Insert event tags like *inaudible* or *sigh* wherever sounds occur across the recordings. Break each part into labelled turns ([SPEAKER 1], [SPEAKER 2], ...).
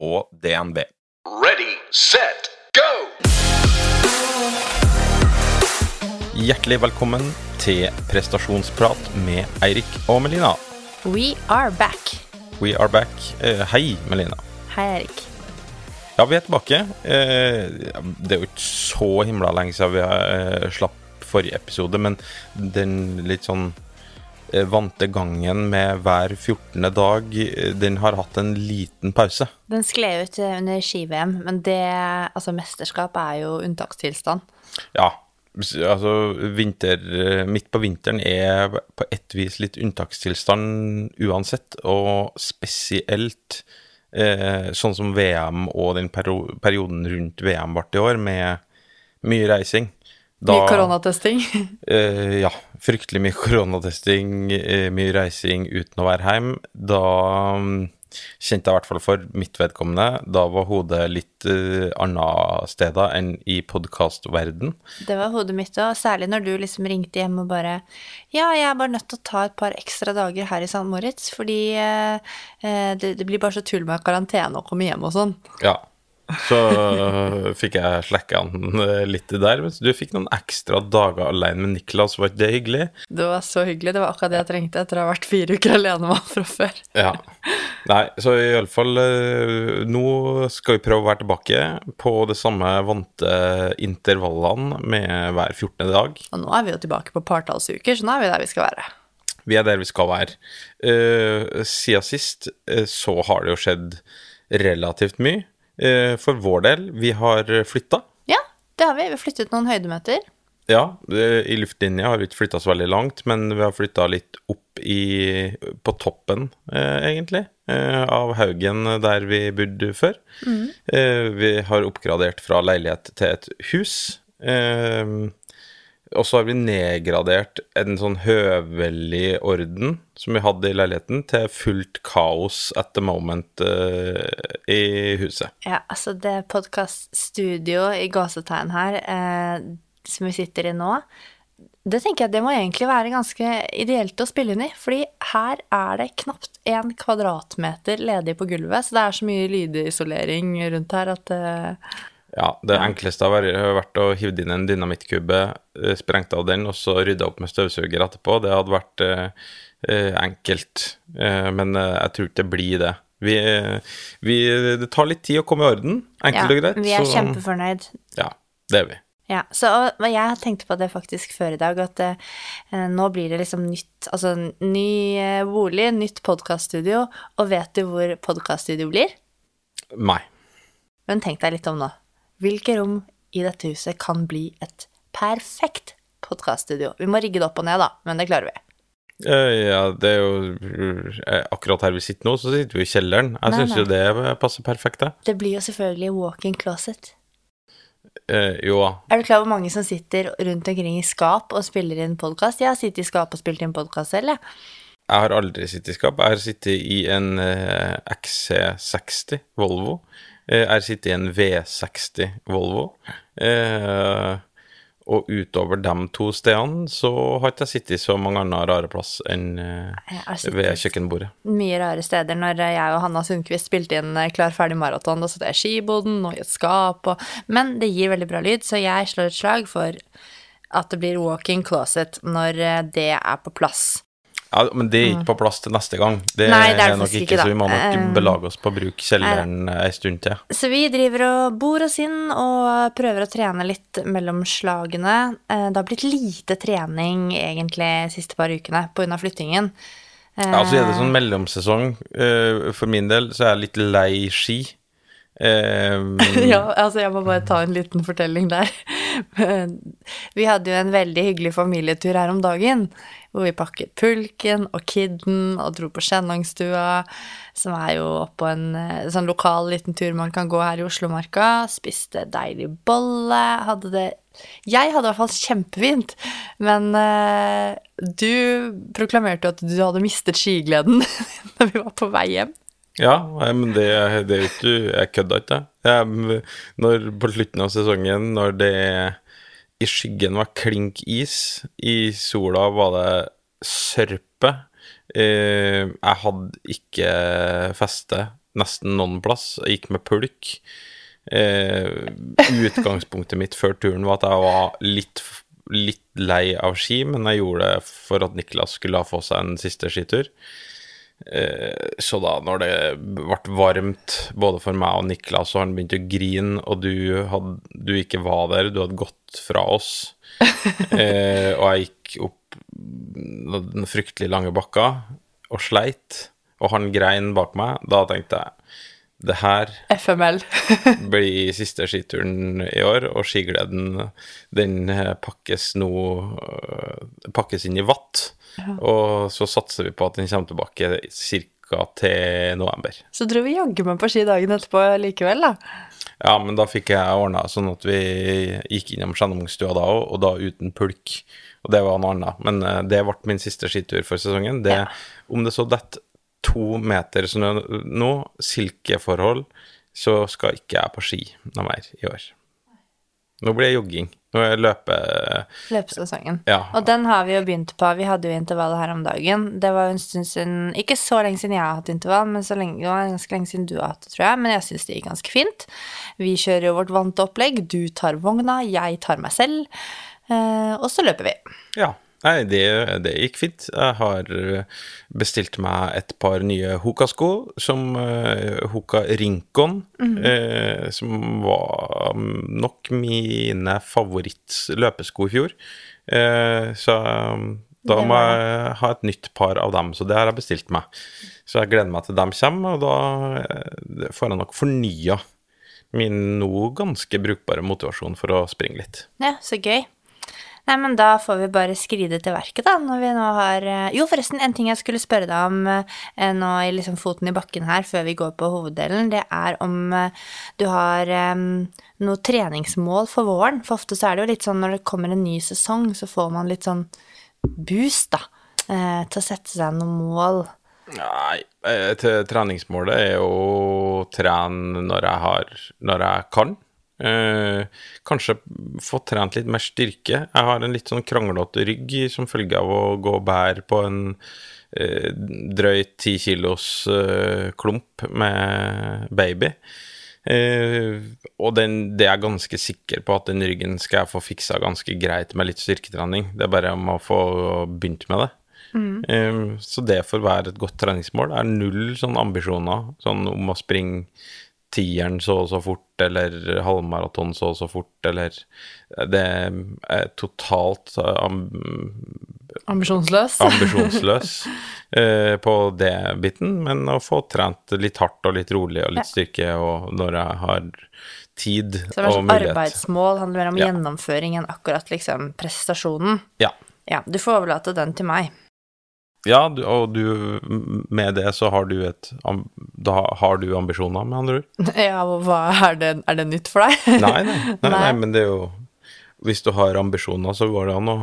[SPEAKER 1] og DNB.
[SPEAKER 2] Ready, set, go!
[SPEAKER 1] Hjertelig velkommen til prestasjonsprat med Eirik og Melina.
[SPEAKER 3] We are back.
[SPEAKER 1] We are back. Eh, hei, Melina.
[SPEAKER 3] Hei, Eirik.
[SPEAKER 1] Ja, vi er tilbake. Eh, det er jo ikke så himla lenge siden vi eh, slapp forrige episode, men den litt sånn vante gangen med hver 14. dag, eh, den har hatt en liten pause.
[SPEAKER 3] Den skled ut under ski-VM, men det, altså mesterskap er jo unntakstilstand.
[SPEAKER 1] Ja, altså vinter, eh, midt på vinteren er på et vis litt unntakstilstand uansett, og spesielt eh, sånn som VM og den perioden rundt VM ble i år, med mye reising. Da-
[SPEAKER 3] Mye koronatesting.
[SPEAKER 1] Eh, ja, fryktelig mye *laughs* koronatesting, eh, mye reising uten å være hjemme. Da mm, kjente jeg i hvert fall for mitt vedkommende, da var hodet litt uh, andre steder enn i podkastverden.
[SPEAKER 3] Det var hodet mitt òg, særlig når du liksom ringte hjem og bare Ja, jeg er bare nødt til å ta et par ekstra dager her i St. Moritz, fordi eh, det, det blir bare så tull med karantene og komme hjem og sånn.
[SPEAKER 1] Ja. Så øh, fikk jeg slacka han øh, litt der, mens du fikk noen ekstra dager alene med Niklas. Var ikke det hyggelig?
[SPEAKER 3] Det var så hyggelig. Det var akkurat det jeg trengte etter å ha vært fire uker alene med han fra før.
[SPEAKER 1] Ja. Nei, så i alle fall øh, Nå skal vi prøve å være tilbake på det samme vante intervallene med hver 14. dag.
[SPEAKER 3] Og nå er vi jo tilbake på partallsuker, så nå er vi der vi skal være.
[SPEAKER 1] Vi er der vi skal være. Uh, siden sist så har det jo skjedd relativt mye. Øh, for vår del. Vi har flytta.
[SPEAKER 3] Ja, det har vi. Vi har flyttet noen høydemeter.
[SPEAKER 1] Ja, eh, i luftlinja har vi ikke flytta så veldig langt, men vi har flytta litt opp i, på toppen, eh, egentlig, eh, av haugen der vi bodde før. Mm. vi har oppgradert fra leilighet til et hus. Og så har vi nedgradert en sånn høvelig orden som vi hadde i leiligheten, til fullt kaos at the moment uh, i huset.
[SPEAKER 3] Ja, altså det podkaststudioet i gåsetegn her, eh, som vi sitter i nå, det tenker jeg det må egentlig være ganske ideelt å spille inn i, fordi her er det knapt én kvadratmeter ledig på gulvet, så det er så mye lydisolering rundt her at eh,
[SPEAKER 1] Ja, det enkleste har vært, å hive inn en dynamittkubbe, sprengte sprengt av den, og så rydde opp med støvsuger etterpå. Det hadde vært eh, eh, enkelt, eh, men eh, jeg tror ikke det blir det. Vi, eh, vi, det tar litt tid å komme i orden, enkelt og greit.
[SPEAKER 3] vi er
[SPEAKER 1] så-
[SPEAKER 3] kjempefornøyd.
[SPEAKER 1] Ja, det er vi.
[SPEAKER 3] Ja, så jeg tenkte på det faktisk før i dag, at eh, nå blir det liksom nytt, altså ny eh, bolig, nytt podkaststudio, og vet du hvor podkaststudio blir?
[SPEAKER 1] Nei.
[SPEAKER 3] Men tenk deg litt om nå. Hvilke rom i dette huset kan bli et perfekt podkaststudio? Vi må rigge det opp og ned, da, men det klarer vi.
[SPEAKER 1] Eh, ja, det er jo eh, Akkurat her vi sitter nå, så sitter vi i kjelleren. Jeg syns jo det passer perfekt, det.
[SPEAKER 3] Det blir jo selvfølgelig walk-in closet.
[SPEAKER 1] Eh, jo da.
[SPEAKER 3] Er du klar over mange som sitter rundt omkring i skap og spiller inn podkast? Jeg har sittet i skap og spilt inn podkast selv, jeg.
[SPEAKER 1] Jeg har aldri sittet i skap. Jeg har sittet i en eh, XC60 Volvo. Eh, jeg sitter i en V60 Volvo. Eh, og utover de to stedene så har ikke jeg sittet så mange andre rare plass enn eh, ved kjøkkenbordet.
[SPEAKER 3] mye rare steder. Når jeg og Hanna Sundquist spilte inn eh, Klar ferdig maraton, da satt jeg i skiboden og i et skap og Men det gir veldig bra lyd, så jeg slår et slag for at det blir walk-in closet når eh, det er på plass.
[SPEAKER 1] Ja, men det er ikke på plass til neste gang. Det,
[SPEAKER 3] Mm. Nei, det er det
[SPEAKER 1] nok ikke,
[SPEAKER 3] ikke,
[SPEAKER 1] så vi må nok
[SPEAKER 3] Eh,
[SPEAKER 1] belage oss på å bruke kjelleren ei stund til.
[SPEAKER 3] Så vi driver og bor oss inn og prøver å trene litt mellom slagene. Eh, Det har blitt lite trening egentlig de siste par ukene pga. flyttingen. Eh,
[SPEAKER 1] Ja, så er det sånn mellomsesong. Eh, For min del så er jeg litt lei ski. Um, *laughs*
[SPEAKER 3] ja, altså jeg må bare ta en liten fortelling der. Vi hadde jo en veldig hyggelig familietur her om dagen, hvor vi pakket pulken og kidden og dro på Skjennangstua, som er jo oppå en eh, sånn lokal liten tur man kan gå her i Oslomarka. Spiste deilig bolle. Hadde det Jeg hadde i hvert fall kjempefint, men uh, du proklamerte jo at du hadde mistet skigleden *laughs* da vi var på vei hjem.
[SPEAKER 1] Ja, men det, det er jo Jeg kødda ikke. Jeg, når, på slutten av sesongen, når det i skyggen var klink is, i sola var det sørpe eh, Jeg hadde ikke feste nesten noen plass. Jeg gikk med pulk. Eh, utgangspunktet mitt før turen var at jeg var litt, litt lei av ski, men jeg gjorde det for at Niklas skulle ha få seg en siste skitur. Eh, så da, når det ble varmt både for meg og Niklas, og han begynte å grine, og du, hadde, du ikke var der, du hadde gått fra oss, *laughs* eh, og jeg gikk opp den fryktelig lange bakka og sleit, og han grein bak meg, da tenkte jeg det her
[SPEAKER 3] FML. *laughs*
[SPEAKER 1] blir siste skituren i år, og skigleden den pakkes nå øh, pakkes inn i vatt. Og så satser vi på at den kommer tilbake ca. til november.
[SPEAKER 3] Så dro vi jaggu meg på ski dagen etterpå likevel, da.
[SPEAKER 1] Ja, men da fikk jeg ordna sånn at vi gikk innom Skjennungstua da òg, og da uten pulk. Og det var noe annet. Men eh, det ble min siste skitur for sesongen. Det, Om det så detter to meter snø nå, silkeforhold, så skal ikke jeg på ski noe mer i år. Nå blir det jogging. Nå er løpe...
[SPEAKER 3] Løpesesongen.
[SPEAKER 1] Ja.
[SPEAKER 3] Og den har vi jo begynt på. Vi hadde jo intervallet her om dagen. Det var jo en stund siden Ikke så lenge siden jeg har hatt intervall, men så lenge, det var ganske lenge siden du har hatt det, tror jeg. Men jeg syns det gikk ganske fint. Vi kjører jo vårt vante opplegg. Du tar vogna, jeg tar meg selv. Eh, og så løper vi.
[SPEAKER 1] Ja. Nei, det, det gikk fint. Jeg har eh, bestilt meg et par nye Hoka-sko, som uh, Hoka Rincon, eh, som var nok mine favoritt-løpesko i fjor. Eh, så um, da må jeg ha et nytt par av dem, så det har jeg bestilt meg. Så jeg gleder meg til dem kommer, og da eh, får jeg nok fornya min nå ganske brukbare motivasjon for å springe litt.
[SPEAKER 3] Ja, så gøy. Nei, men da får vi bare skride til verket, da, når vi nå har eh, Jo, forresten, en ting jeg skulle spørre deg om eh, nå i liksom foten i bakken her, før vi går på hoveddelen, det er om eh, du har eh, noe treningsmål for våren. For ofte så er det jo litt sånn når det kommer en ny sesong, så får man litt sånn boost, da, til å sette seg noen mål.
[SPEAKER 1] Nei, treningsmålet er jo å trene når jeg har Når jeg kan. Eh, kanskje få trent litt mer styrke. Jeg har en litt sånn kranglete rygg som følge av å gå og bære på en eh, drøyt ti kilos eh, klump med baby. Eh, og den, det er jeg ganske sikker på at den ryggen skal jeg få fiksa ganske greit med litt styrketrening. Det er bare om å få begynt med det. Eh, så det får være et godt treningsmål. Det er null sånn ambisjoner sånn om å springe tieren så og så fort, eller halvmaraton så og så fort, eller Det er totalt amb
[SPEAKER 3] Ambisjonsløs.
[SPEAKER 1] ambisjonsløs *laughs* eh, på det biten, men å få trent litt hardt og litt rolig og litt styrke og når jeg har tid
[SPEAKER 3] Så det er
[SPEAKER 1] og
[SPEAKER 3] sånn
[SPEAKER 1] mulighet.
[SPEAKER 3] arbeidsmål handler mer om
[SPEAKER 1] Ja.
[SPEAKER 3] gjennomføring enn akkurat liksom prestasjonen.
[SPEAKER 1] Ja.
[SPEAKER 3] Ja, du får overlate den til meg.
[SPEAKER 1] Ja, du, og du, med det så har du et Da har du ambisjoner, med andre ord? *laughs*
[SPEAKER 3] Ja, hva er det, er det nytt for deg?
[SPEAKER 1] Nei, nei, *laughs* nei, nei, men det er jo Hvis du har ambisjoner, så går det an å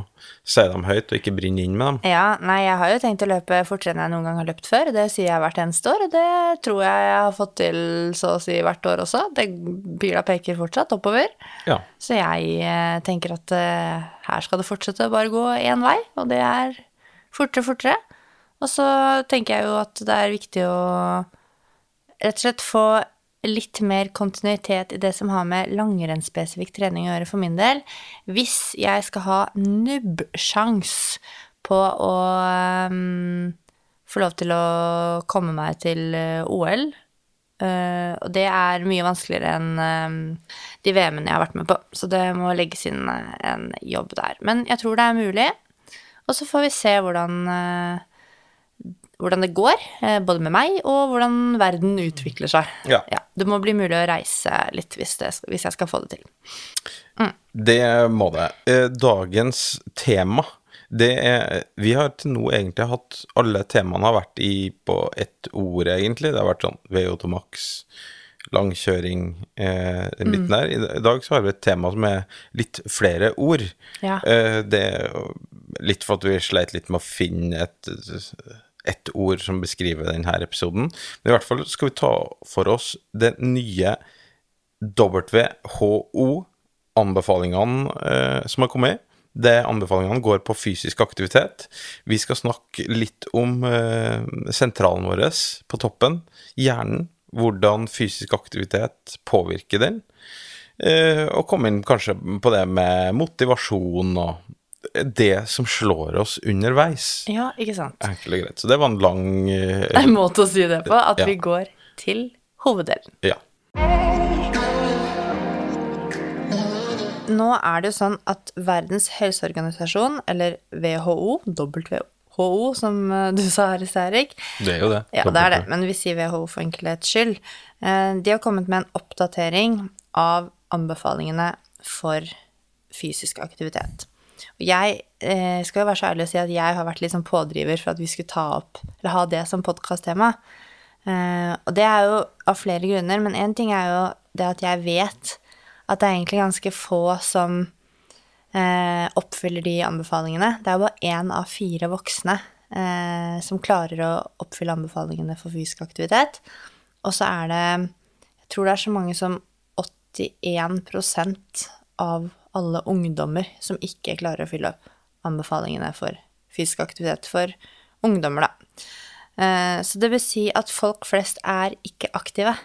[SPEAKER 1] si dem høyt og ikke brenne inn med dem.
[SPEAKER 3] Ja, nei, jeg har jo tenkt å løpe fortere enn jeg noen gang har løpt før. Det sier jeg hvert eneste år, og det tror jeg jeg har fått til så å si hvert år også. Det Pila peker fortsatt oppover.
[SPEAKER 1] Ja.
[SPEAKER 3] Så jeg eh, tenker at eh, her skal det fortsette å bare gå én vei, og det er fortere, fortere. Og så tenker jeg jo at det er viktig å rett og slett få litt mer kontinuitet i det som har med langrennsspesifikk trening å gjøre for min del. Hvis jeg skal ha nubbsjans på å um, få lov til å komme meg til eh, OL, Uh, og det er mye vanskeligere enn uh, de VM-ene jeg har vært med på, så det må legges inn uh, en jobb der. Men jeg tror det er mulig, og så får vi se hvordan eh, hvordan det går, eh, både med meg og hvordan verden utvikler seg.
[SPEAKER 1] Ja.
[SPEAKER 3] Det må bli mulig å reise litt hvis, det, hvis jeg skal få det til.
[SPEAKER 1] Det må det. Eh, Dagens tema det er Vi har til nå egentlig hatt Alle temaene har vært i på ett ord, egentlig. Det har vært sånn VO2 Max, langkjøring, eh, den biten der. I dag så har vi et tema som er litt flere ord.
[SPEAKER 3] Ja.
[SPEAKER 1] Eh, det er litt for at vi sleit litt med å finne et, et ord som beskriver denne episoden. Men i hvert fall skal vi ta for oss det nye WHO-anbefalingene eh, som har kommet. Det Anbefalingene går på fysisk aktivitet. Vi skal snakke litt om eh, sentralen vår på toppen, hjernen. Hvordan fysisk aktivitet påvirker den. Eh, og komme inn kanskje på det med motivasjon og det som slår oss underveis.
[SPEAKER 3] Ja, ikke sant.
[SPEAKER 1] Enkelt og greit. Så det var en lang uh,
[SPEAKER 3] En måte å si det på, at
[SPEAKER 1] Ja.
[SPEAKER 3] vi går til hoveddelen.
[SPEAKER 1] Ja.
[SPEAKER 3] Nå er det jo sånn at Verdens helseorganisasjon, eller WHO, WHO som eh, du sa, her i sted, Erik,
[SPEAKER 1] Det er jo det.
[SPEAKER 3] Ja, det er det, men vi sier WHO for enkelhets skyld. Eh, De har kommet med en oppdatering av anbefalingene for fysisk aktivitet. Jeg eh, skal jo være så ærlig å si at jeg har vært litt sånn pådriver for at vi skulle ta opp, eller ha det som podkasttema. Eh, og det er jo av flere grunner, men én ting er jo det at jeg vet at det er egentlig ganske få som eh, oppfyller de anbefalingene. Det er jo bare én av fire voksne eh, som klarer å oppfylle anbefalingene for fysisk aktivitet. Og så er det Jeg tror det er så mange som 81% av alle ungdommer som ikke klarer å fylle opp anbefalingene for fysisk aktivitet for ungdommer, da. Eh, Så det vil si at folk flest er ikke aktive.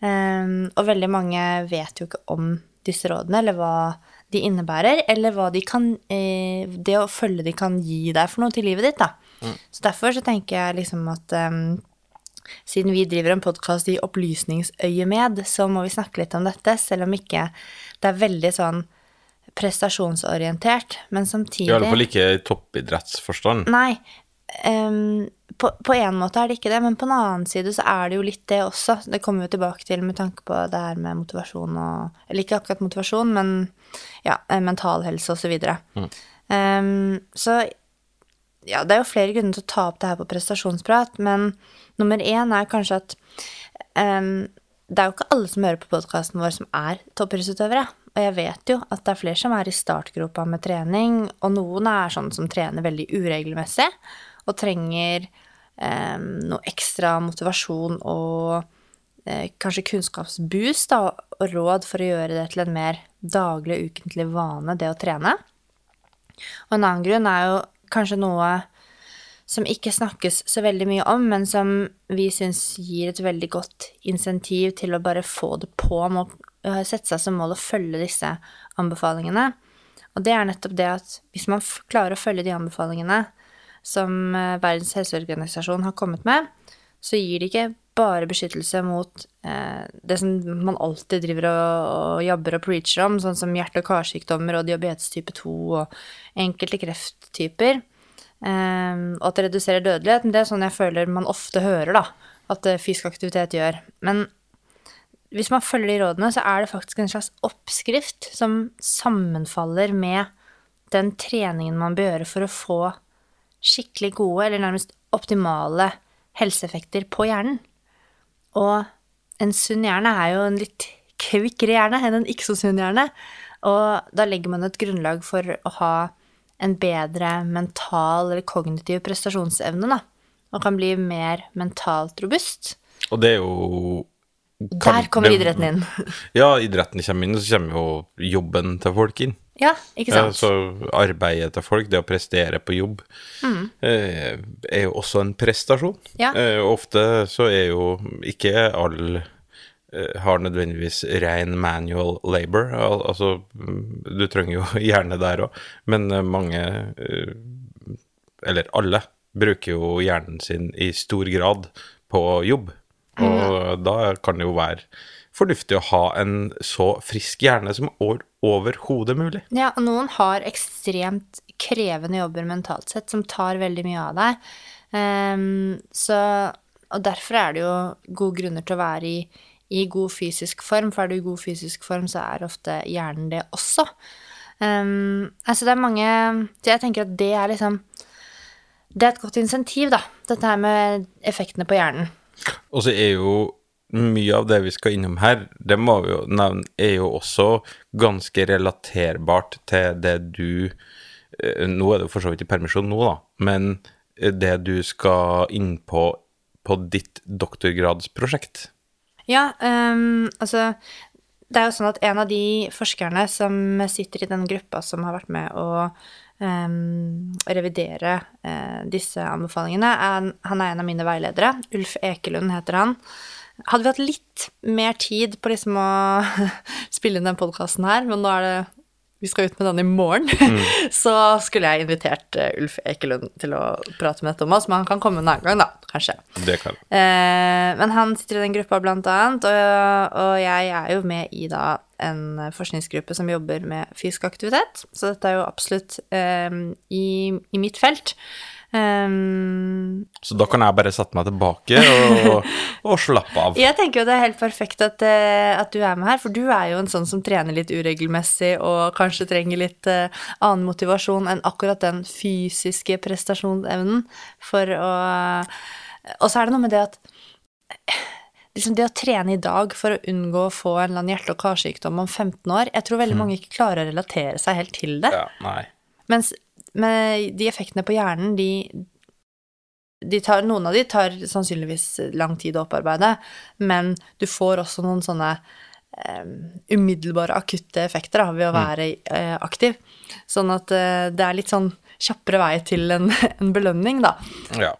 [SPEAKER 3] Um, og veldig mange vet jo ikke om disse rådene, eller hva de innebærer, eller hva de kan, eh, det å følge de kan gi deg for noe til livet ditt. Da. Så derfor så tenker jeg liksom at um, siden vi driver en podkast i opplysningsøyemed, så må vi snakke litt om dette, selv om ikke det er veldig sånn prestasjonsorientert, men samtidig
[SPEAKER 1] I alle fall ikke i toppidrettsforstand.
[SPEAKER 3] Nei. Um, på, på en måte er det ikke det, men på en annen side så er det jo litt det også. Det kommer vi tilbake til med tanke på det her med motivasjon og Eller ikke akkurat motivasjon, men ja, eh, mental helse og så videre. Em, så ja, det er jo flere grunner til å ta opp det her på prestasjonsprat, men nummer én er kanskje at em, det er jo ikke alle som hører på podkasten vår som er toppidrettsutøvere. Og jeg vet jo at det er flere som er i startgropa med trening, og noen er sånn som trener veldig uregelmessig og trenger eh, noe ekstra motivasjon og eh, kanskje kunnskapsboost da, og råd for å gjøre det til en mer daglig, ukentlig vane, det å trene. Og en annen grunn er jo kanskje noe som ikke snakkes så veldig mye om, men som vi syns gir et veldig godt insentiv til å bare få det på med å øh, sette seg som mål å følge disse anbefalingene. Og det er nettopp det at hvis man klarer å følge de anbefalingene som øh, Verdens helseorganisasjon har kommet med, så gir det ikke bare beskyttelse mot eh, det som man alltid driver og, og jabber og preacher om, sånn som hjerte- og karsykdommer og diabetes type 2 og enkelte krefttyper, eh, og at det reduserer dødelighet. Men det er sånn jeg føler man ofte hører, da, at eh, fysisk aktivitet gjør. Men hvis man følger de rådene, så er det faktisk en slags oppskrift som sammenfaller med den treningen man bør gjøre for å få skikkelig gode, eller nærmest optimale helseeffekter på hjernen. Og en sunn hjerne er jo en litt kvikkere hjerne enn en ikke så sunn hjerne. Og da legger man et grunnlag for å ha en bedre mental eller kognitiv prestasjonsevne, da. Og kan bli mer mentalt robust.
[SPEAKER 1] Og det er jo
[SPEAKER 3] Der kommer idretten inn. *laughs*
[SPEAKER 1] Ja, idretten kommer inn, og så kommer jo jobben til folk inn.
[SPEAKER 3] Ja, ikke
[SPEAKER 1] Ja,
[SPEAKER 3] sant?
[SPEAKER 1] så arbeidet til folk, det å prestere på jobb, mm. er jo også en prestasjon.
[SPEAKER 3] Ja.
[SPEAKER 1] Eh, ofte så er jo ikke alle eh, har nødvendigvis ren manual labor. Al altså, mm, du trenger jo *laughs* hjerne der òg, men eh, mange, eh, eller alle, bruker jo hjernen sin i stor grad på jobb. Og da kan det jo være fornuftig å ha en så frisk hjerne som over- overhodet mulig.
[SPEAKER 3] Ja, og noen har ekstremt krevende jobber mentalt sett, som tar veldig mye av deg. Um, så, og derfor er det jo gode grunner til å være i, i god fysisk form, for er du i god fysisk form, så er ofte hjernen det også. Um, altså det er mange Så jeg tenker at det er liksom Det er et godt insentiv, da, dette her med effektene på hjernen.
[SPEAKER 1] Og så er jo mye av det vi skal innom her, det må vi jo nevne, er jo også ganske relaterbart til det du eh, Nå er du for så vidt i permisjon nå, da, men det du skal inn på på ditt doktorgradsprosjekt.
[SPEAKER 3] Ja, um, altså Det er jo sånn at en av de forskerne som sitter i den gruppa som har vært med å um, revidere uh, disse anbefalingene, er, han er en av mine veiledere. Ulf Ekelund heter han. Hadde vi hatt litt mer tid på liksom å *laughs* spille inn den podkasten her, men nå er det vi skal ut med den i morgen, *laughs* så skulle jeg invitert eh, Ulf Ekelund til å prate med dette om oss, men han kan komme en annen gang, da, kanskje.
[SPEAKER 1] Det kan
[SPEAKER 3] Eh, men han sitter i den gruppa blant annet, og, og jeg er jo med i da en forskningsgruppe som jobber med fysisk aktivitet, så dette er jo absolutt eh, i, i mitt felt. Eh,
[SPEAKER 1] Så da kan jeg bare sette meg tilbake og, og slappe av. *laughs*
[SPEAKER 3] jeg tenker jo det er helt perfekt at, eh, at du er med her, for du er jo en sånn som trener litt uregelmessig og kanskje trenger litt uh, annen motivasjon enn akkurat den fysiske prestasjonsevnen for å Og så er det noe med det at liksom det å trene i dag for å unngå å få en eller annen hjerte- og karsykdom om 15 år Jeg tror veldig mange ikke klarer å relatere seg helt til det.
[SPEAKER 1] Ja, nei.
[SPEAKER 3] Mens med de effektene på hjernen, de, de tar, Noen av de tar sannsynligvis lang tid å opparbeide, men du får også noen sånne um, umiddelbare, akutte effekter da, ved å være uh, aktiv. Sånn at uh, det er litt sånn kjappere vei til en, *laughs* en belønning, da.
[SPEAKER 1] Ja.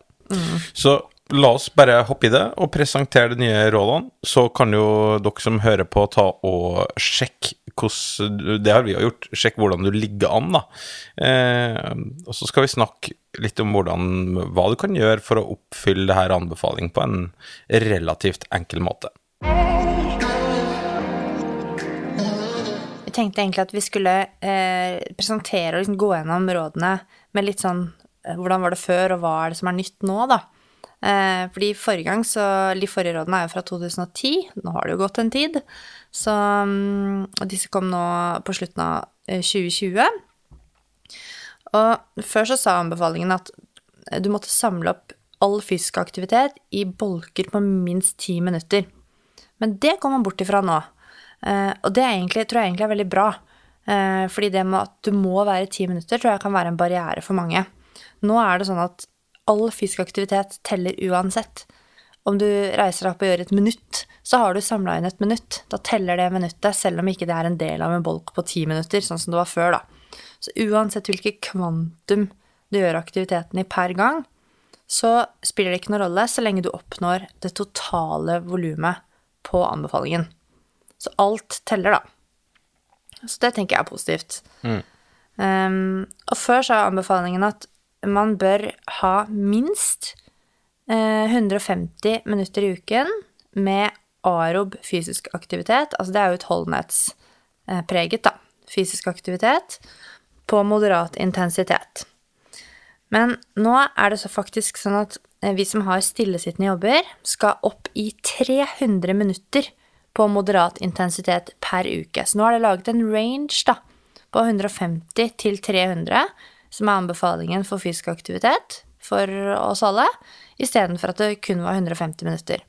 [SPEAKER 1] Så la oss bare hoppe i det og presentere de nye rådene. Så kan jo dere som hører på, ta og sjekke hvordan Det har vi jo gjort. Sjekk hvordan du ligger an, da. Eh, og så skal vi snakke litt om hvordan, hva du kan gjøre for å oppfylle det her anbefalingen på en relativt enkel måte.
[SPEAKER 3] Jeg tenkte egentlig at vi skulle eh, presentere og liksom gå gjennom rådene med litt sånn eh, Hvordan var det før, og hva er det som er nytt nå, da? Eh, fordi forrige gang, så De forrige rådene er jo fra 2010. Nå har det jo gått en tid. Så mm, disse kom nå på slutten av eh, 2020. Og før så sa anbefalingen at eh, du måtte samle opp all fysisk aktivitet i bolker på minst ti minutter. Men det går man bort ifra nå. Eh, og det egentlig, tror jeg egentlig er veldig bra. Eh, fordi det med at du må være ti minutter, tror jeg kan være en barriere for mange. Nå er det sånn at all fysisk aktivitet teller uansett. Om du reiser deg opp og gjør et minutt, så har du samla inn et minutt. Da teller det minuttet, selv om ikke det er en del av en bolk på ti minutter, sånn som det var før, da. Så uansett hvilket kvantum du gjør aktiviteten i per gang, så spiller det ikke noen rolle så lenge du oppnår det totale volumet på anbefalingen. Så alt teller, da. Så det tenker jeg er positivt. Um, og før sa anbefalingen at man bør ha minst eh, 150 minutter i uken med arob fysisk aktivitet. Altså det er jo utholdenhetspreget, da. Fysisk aktivitet på moderat intensitet. Men nå er det så faktisk sånn at eh, vi som har stillesittende jobber, skal opp i 300 minutter på moderat intensitet per uke. Så nå er det laget en range da, på 150 til 300, som er anbefalingen for fysisk aktivitet for oss alle, istedenfor at det kun var 150 minutter.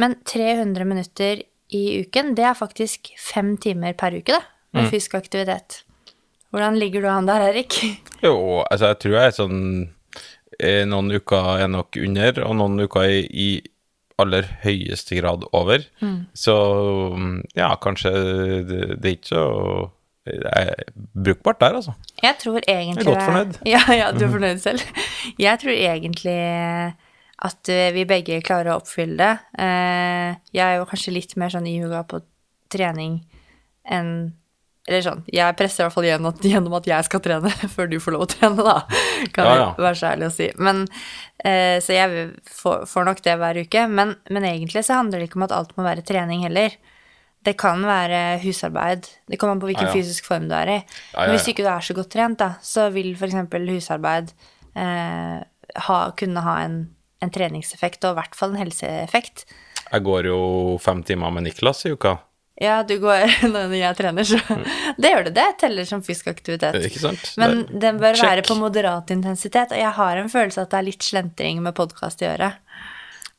[SPEAKER 3] Men 300 minutter i uken, det er faktisk fem timer per uke, det, med fysisk aktivitet. Hvordan ligger du an der, Erik?
[SPEAKER 1] Jo, altså jeg tror jeg er sånn eh, Noen uker er nok under, og noen uker er i aller høyeste grad over. Så mm, ja, kanskje det, det er ikke så Det er brukbart der, altså.
[SPEAKER 3] Jeg tror egentlig
[SPEAKER 1] Jeg er godt fornøyd. *laughs*
[SPEAKER 3] Ja, ja, du er fornøyd selv. Jeg tror egentlig at eh, vi begge klarer å oppfylle det. Eh, Jeg er jo kanskje litt mer sånn ihuga på trening enn Eller sånn, jeg presser i hvert fall gjennom, gjennom at jeg skal trene *laughs* før du får lov å trene, da. Kan
[SPEAKER 1] Ja,
[SPEAKER 3] jeg
[SPEAKER 1] ja.
[SPEAKER 3] være så ærlig å si. Men, eh, så jeg får, får nok det hver uke. Men, men egentlig så handler det ikke om at alt må være trening heller. Det kan være husarbeid. Det kommer an på hvilken
[SPEAKER 1] ah, ja.
[SPEAKER 3] fysisk form du er i.
[SPEAKER 1] Ja, ja,
[SPEAKER 3] Men hvis ikke du er så godt trent, da, så vil f.eks. husarbeid eh, ha, kunne ha en, en treningseffekt, og i hvert fall en helseeffekt.
[SPEAKER 1] Jeg går jo fem timer med Niklas i uka.
[SPEAKER 3] Ja, du går *laughs* når jeg trener, så Det gjør du, det teller som fysisk aktivitet.
[SPEAKER 1] Ikke sant?
[SPEAKER 3] Men
[SPEAKER 1] Det-
[SPEAKER 3] den bør
[SPEAKER 1] check.
[SPEAKER 3] være på moderat intensitet, og jeg har en følelse at det er litt slentring med podkast i øret.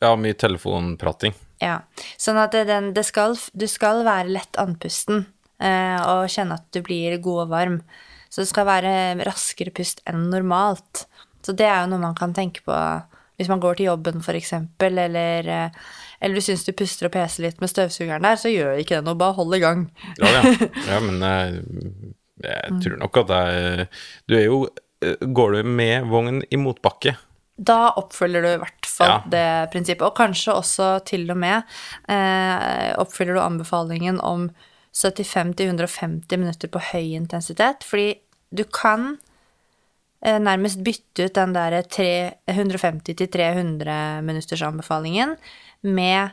[SPEAKER 1] Ja, mye telefonprating.
[SPEAKER 3] Ja. Sånn at det, den, det skal, du skal være lett andpusten eh, og kjenne at du blir god og varm. Så det skal være raskere pust enn normalt. Så det er jo noe man kan tenke på hvis man går til jobben, eksempel, eller, eh, eller du syns du puster og peser litt med støvsugeren der, så gjør ikke det noe, bare hold i gang.
[SPEAKER 1] Ja, ja. *laughs* ja men jeg, jeg tror nok at jeg Du er jo Går du med vogn i motbakke?
[SPEAKER 3] Da oppfølger du hvert fall
[SPEAKER 1] Ja.
[SPEAKER 3] det prinsippet, og kanskje også til og med eh, oppfyller du anbefalingen om 75-150 minutter på høy intensitet, fordi du kan eh, nærmest bytte ut den der 150-300 minutters anbefalingen med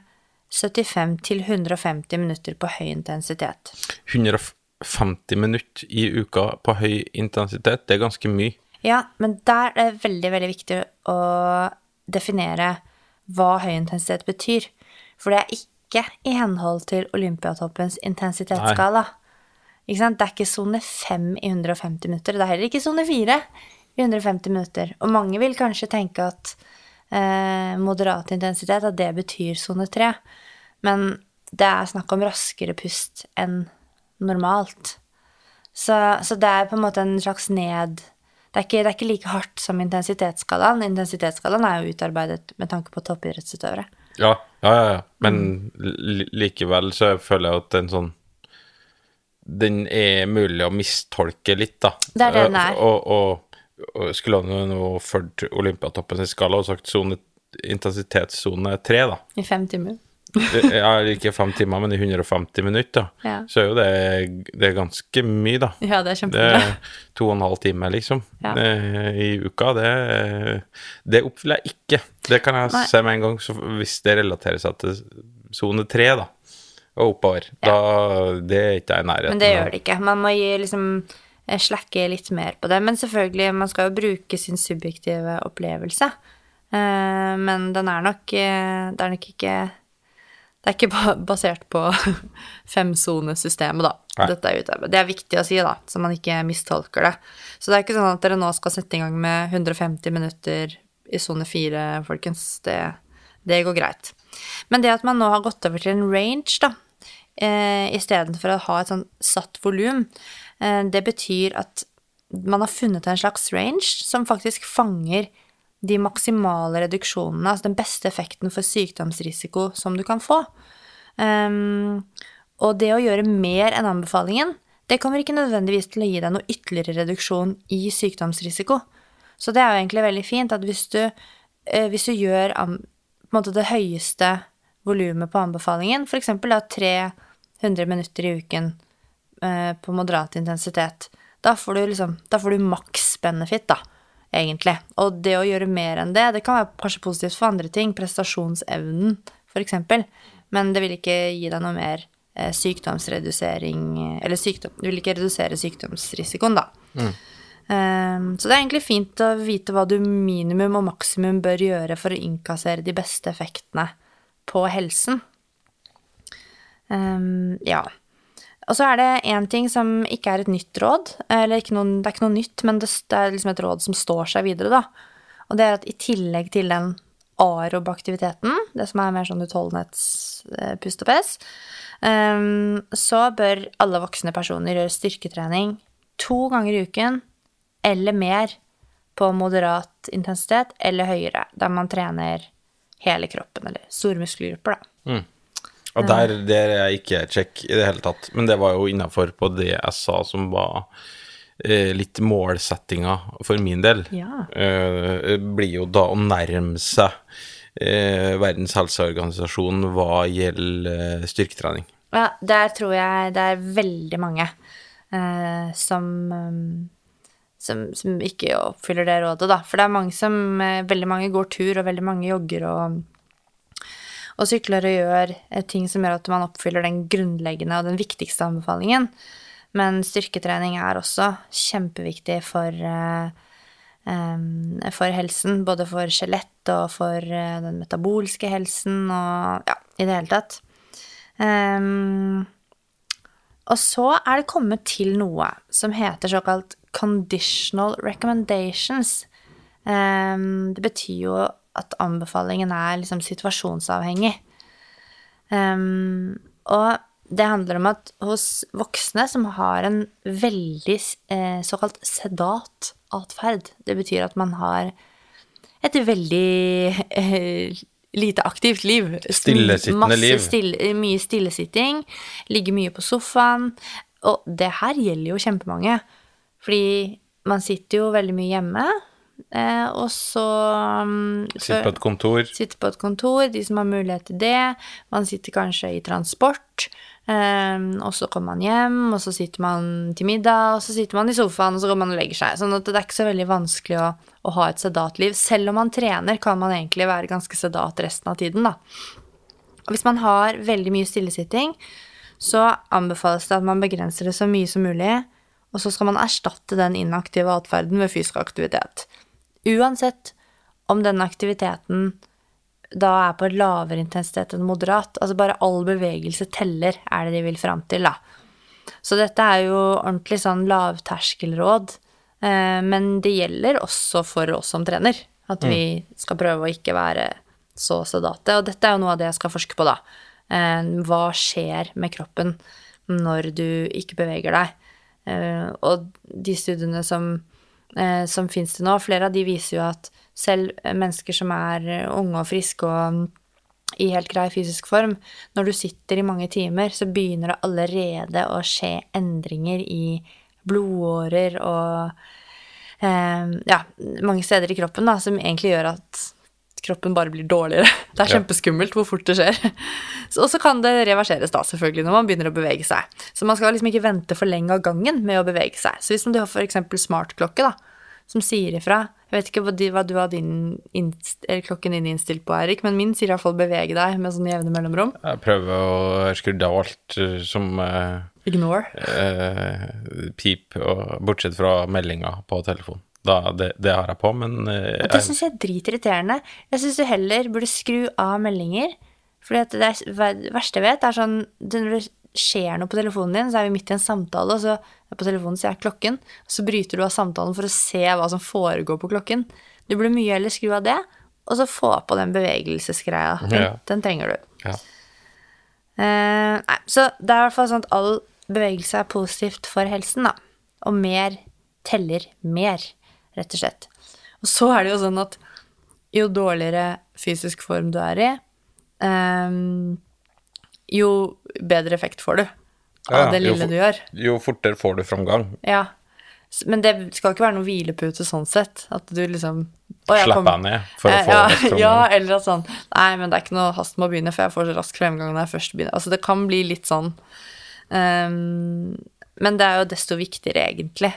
[SPEAKER 3] 75-150 minutter på høy intensitet.
[SPEAKER 1] 150 minutter i uka på høy intensitet, det er ganske mye.
[SPEAKER 3] Ja, men der er det veldig, veldig viktig å definere hva høy intensitet betyr. For det er ikke i henhold til Olympiatoppens intensitetsskala. Det er ikke sone 5 i 150 minutter. Det er heller ikke sone 4 i 150 minutter. Og mange vil kanskje tenke at eh, moderat intensitet, at det betyr sone 3. Men det er snakk om raskere pust enn normalt. Så, så det er på en måte en slags ned det er, ikke, det er ikke like hardt som intensitetsskalaen. Intensitetsskalaen er jo utarbeidet med tanke på toppidrettsutøvere.
[SPEAKER 1] Ja, ja, ja. ja. Men likevel så føler jeg at den sånn Den er mulig å mistolke litt, da.
[SPEAKER 3] Det er det den er.
[SPEAKER 1] Og, og, og skulle han nå fulgt Olympiatoppens skala og sagt intensitetssonen intensitetssone tre, da.
[SPEAKER 3] I fem timer.
[SPEAKER 1] Ja, ikke fem timer, men i 150 minutter, da.
[SPEAKER 3] Ja.
[SPEAKER 1] Så er jo det, det er ganske mye, da.
[SPEAKER 3] Ja, det er
[SPEAKER 1] Det er to og en halv time, liksom,
[SPEAKER 3] Ja.
[SPEAKER 1] eh, i uka. Det, det oppfyller jeg ikke. Det kan jeg
[SPEAKER 3] Nei.
[SPEAKER 1] se med en gang, så hvis det relaterer seg til sone tre, da, og oppover. Da, det er ikke jeg i nærheten
[SPEAKER 3] Men det gjør det ikke. Man må gi liksom eh, slakke litt mer på det. Men selvfølgelig, man skal jo bruke sin subjektive opplevelse. Eh, men den er nok Det er nok ikke Det er ikke basert på *laughs* femsonesystemet, da.
[SPEAKER 1] Nei.
[SPEAKER 3] Dette er utarbeidet. Det er viktig å si, da, så man ikke mistolker det. Så det er ikke sånn at dere nå skal sette i gang med 150 minutter i sone 4, folkens. Det, det går greit. Men det at man nå har gått over til en range, da, eh, istedenfor å ha et sånn satt volum, eh, det betyr at man har funnet en slags range som faktisk fanger de maksimale reduksjonene, altså den beste effekten for sykdomsrisiko som du kan få. Um, og det å gjøre mer enn anbefalingen, det kommer ikke nødvendigvis til å gi deg noe ytterligere reduksjon i sykdomsrisiko. Så det er jo egentlig veldig fint at hvis du, eh, hvis du gjør måte det høyeste volumet på anbefalingen, f.eks. da 300 minutter i uken eh, på moderat intensitet, da får du liksom Da får du maks benefit, da, egentlig. Og det å gjøre mer enn det, det kan være kanskje positivt for andre ting, prestasjonsevnen, f.eks., men det vil ikke gi deg noe mer eh, sykdomsredusering Eller sykdom, det vil ikke redusere sykdomsrisikoen, da. Um, så det er egentlig fint å vite hva du minimum og maksimum bør gjøre for å innkassere de beste effektene på helsen. Um, ja. Og så er det én ting som ikke er et nytt råd, eller noen, det er ikke noe nytt, men det, er liksom et råd som står seg videre, da. Og det er at i tillegg til den aerob-aktiviteten, det som er mer sånn utholdenhetspust og pes, um, så bør alle voksne personer gjøre styrketrening to ganger i uken eller mer på moderat intensitet eller høyere, der man trener hele kroppen, eller store muskelgrupper, da.
[SPEAKER 1] Og der, der er jeg ikke check i det hele tatt. Men det var jo innafor på det jeg sa som var eh, litt målsettinga for min del.
[SPEAKER 3] Ja.
[SPEAKER 1] Eh, blir jo da å nærme seg eh, Verdens helseorganisasjon hva gjelder eh, styrketrening.
[SPEAKER 3] Ja, der tror jeg det er veldig mange eh, som, um, som Som ikke oppfyller det rådet, da. For det er mange som eh, Veldig mange går tur, og veldig mange jogger og, og sykler og gjør eh, ting som gjør at man oppfyller den grunnleggende og den viktigste anbefalingen. Men styrketrening er også kjempeviktig for, eh, eh, for helsen. Både for skjelett og for den metabolske helsen og ja, i det hele tatt. Um, og så er det kommet til noe som heter såkalt conditional recommendations. Um, det betyr jo at anbefalingen er liksom situasjonsavhengig. Um, og det handler om at hos voksne som har en veldig eh, såkalt sedat atferd Det betyr at man har et veldig eh, lite aktivt liv.
[SPEAKER 1] Stillesittende liv.
[SPEAKER 3] Stille, mye stillesitting. Ligger mye på sofaen. Og det her gjelder jo kjempemange. Fordi man sitter jo veldig mye hjemme, eh, og så um,
[SPEAKER 1] Sitter på et kontor.
[SPEAKER 3] Sitte på et kontor, de som har mulighet til det. Man sitter kanskje i transport, eh, og så kommer man hjem, og så sitter man til middag, og så sitter man i sofaen, og så går man og legger seg. Sånn at det er ikke så veldig vanskelig å, å ha et sedat liv. Selv om man trener, kan man egentlig være ganske sedat resten av tiden, da. Og hvis man har veldig mye stillesitting, så anbefales det at man begrenser det så mye som mulig, og så skal man erstatte den inaktive atferden ved fysisk aktivitet. Uansett om denne aktiviteten da er på lavere intensitet enn moderat. Altså bare all bevegelse teller, er det de vil fram til, da. Så dette er jo ordentlig sånn lavterskelråd, eh, men det gjelder også for oss som trener. At vi skal prøve å ikke være så sedate. Og dette er jo noe av det jeg skal forske på, da. Eh, Hva skjer med kroppen når du ikke beveger deg? Eh, Og de studiene som, eh, som fins til nå, flere av de viser jo at selv mennesker som er eh, unge og friske og i helt grei fysisk form, når du sitter i mange timer, så begynner det allerede å skje endringer i blodårer og eh, ja, mange steder i kroppen da, som egentlig gjør at kroppen bare blir dårligere. *laughs* Det er kjempeskummelt hvor fort det skjer. *laughs* Så- Og så kan det reverseres da, selvfølgelig, når man begynner å bevege seg. Så man skal liksom ikke vente for lenge av gangen med å bevege seg. Så hvis du har eksempel smartklokke, da, som sier ifra Jeg vet ikke hva, du har din innst, eller klokken din innstilt på, Erik, men min sier i hvert fall 'bevege deg' med sånne jevne mellomrom.
[SPEAKER 1] Jeg prøver å skru av alt eh, som eh,
[SPEAKER 3] Ignore.
[SPEAKER 1] eh, pip, bortsett fra meldinga på telefon. Da, det, det har jeg på, men eh,
[SPEAKER 3] Og det
[SPEAKER 1] jeg,
[SPEAKER 3] syns jeg er dritirriterende. Jeg syns du heller burde skru av meldinger. For det, det er, verste jeg vet, er sånn Når det skjer noe på telefonen din, så er vi midt i en samtale, og så er på telefonen så er klokken, og så bryter du av samtalen for å se hva som foregår på klokken. Du burde mye heller skru av det, og så få på den bevegelsesgreia. Den,
[SPEAKER 1] Ja.
[SPEAKER 3] den trenger du.
[SPEAKER 1] ja.
[SPEAKER 3] Uh, nei, så det er i hvert fall sånn at all bevegelse er positivt for helsen, da. Og mer teller mer, rett og slett. Og så er det jo sånn at jo dårligere fysisk form du er i, um, jo bedre effekt får du av
[SPEAKER 1] Ja,
[SPEAKER 3] det lille
[SPEAKER 1] for-
[SPEAKER 3] du gjør.
[SPEAKER 1] Jo fortere får du framgang.
[SPEAKER 3] Ja. Men det skal ikke være noe hvilepute sånn sett. At du liksom
[SPEAKER 1] Slapp deg ned for å
[SPEAKER 3] Eh,
[SPEAKER 1] få
[SPEAKER 3] ja, *laughs*
[SPEAKER 1] framgang.
[SPEAKER 3] ja, eller at sånn Nei, men det er ikke noe hast med å begynne, for jeg får så rask fremgang når jeg først begynner. Altså, det kan bli litt sånn um, Men det er jo desto viktigere, egentlig.